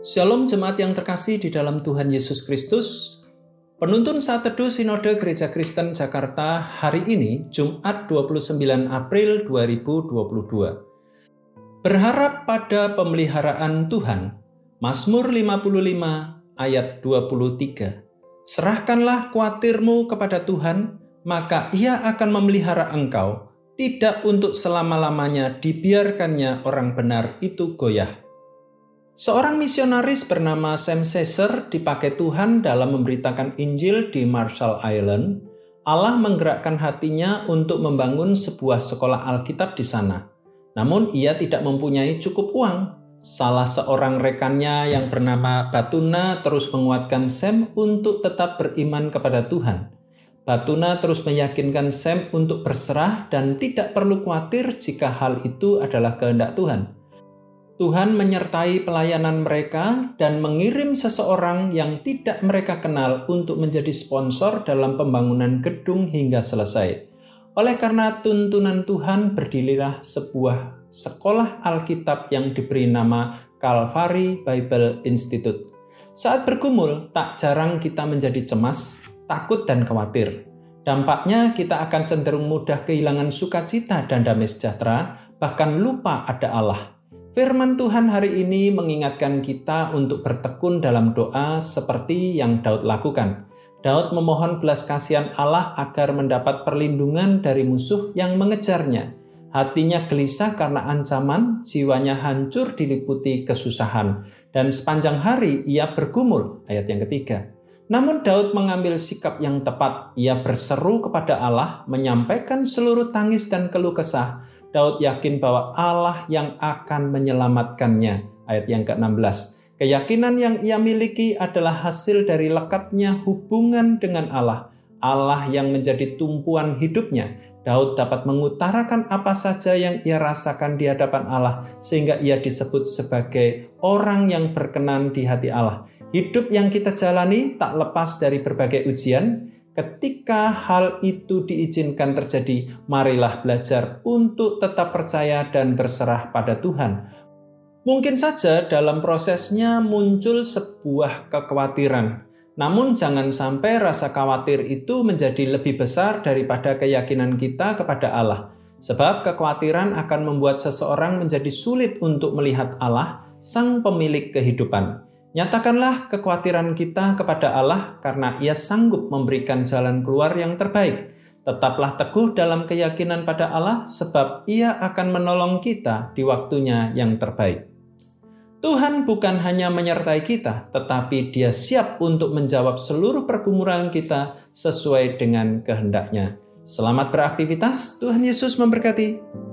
Shalom jemaat yang terkasih di dalam Tuhan Yesus Kristus. Penuntun saat teduh Sinode Gereja Kristen Jakarta hari ini, Jumat 29 April 2022. Berharap pada pemeliharaan Tuhan. Mazmur 55 ayat 23. Serahkanlah kuatirmu kepada Tuhan, maka ia akan memelihara engkau, tidak untuk selama-lamanya dibiarkannya orang benar itu goyah. Seorang misionaris bernama Sam Caesar dipakai Tuhan dalam memberitakan Injil di Marshall Island. Allah menggerakkan hatinya untuk membangun sebuah sekolah Alkitab di sana. Namun ia tidak mempunyai cukup uang. Salah seorang rekannya yang bernama Batuna terus menguatkan Sam untuk tetap beriman kepada Tuhan. Batuna terus meyakinkan Sam untuk berserah dan tidak perlu khawatir jika hal itu adalah kehendak Tuhan. Tuhan menyertai pelayanan mereka dan mengirim seseorang yang tidak mereka kenal untuk menjadi sponsor dalam pembangunan gedung hingga selesai. Oleh karena tuntunan Tuhan, berdirilah sebuah sekolah Alkitab yang diberi nama Calvary Bible Institute. Saat bergumul, tak jarang kita menjadi cemas, takut, dan khawatir. Dampaknya kita akan cenderung mudah kehilangan sukacita dan damai sejahtera, bahkan lupa ada Allah. Firman Tuhan hari ini mengingatkan kita untuk bertekun dalam doa seperti yang Daud lakukan. Daud memohon belas kasihan Allah agar mendapat perlindungan dari musuh yang mengejarnya. Hatinya gelisah karena ancaman, jiwanya hancur diliputi kesusahan, dan sepanjang hari ia bergumul. Ayat yang ketiga. Namun Daud mengambil sikap yang tepat. Ia berseru kepada Allah, menyampaikan seluruh tangis dan keluh kesah, Daud yakin bahwa Allah yang akan menyelamatkannya. Ayat yang ke-16. Keyakinan yang ia miliki adalah hasil dari lekatnya hubungan dengan Allah. Allah yang menjadi tumpuan hidupnya. Daud dapat mengutarakan apa saja yang ia rasakan di hadapan Allah sehingga ia disebut sebagai orang yang berkenan di hati Allah. Hidup yang kita jalani tak lepas dari berbagai ujian, Ketika hal itu diizinkan terjadi, marilah belajar untuk tetap percaya dan berserah pada Tuhan. Mungkin saja dalam prosesnya muncul sebuah kekhawatiran, namun jangan sampai rasa khawatir itu menjadi lebih besar daripada keyakinan kita kepada Allah. Sebab kekhawatiran akan membuat seseorang menjadi sulit untuk melihat Allah, Sang Pemilik kehidupan. Nyatakanlah kekhawatiran kita kepada Allah karena Ia sanggup memberikan jalan keluar yang terbaik. Tetaplah teguh dalam keyakinan pada Allah sebab Ia akan menolong kita di waktunya yang terbaik. Tuhan bukan hanya menyertai kita, tetapi Dia siap untuk menjawab seluruh pergumulan kita sesuai dengan kehendaknya. Selamat beraktivitas, Tuhan Yesus memberkati.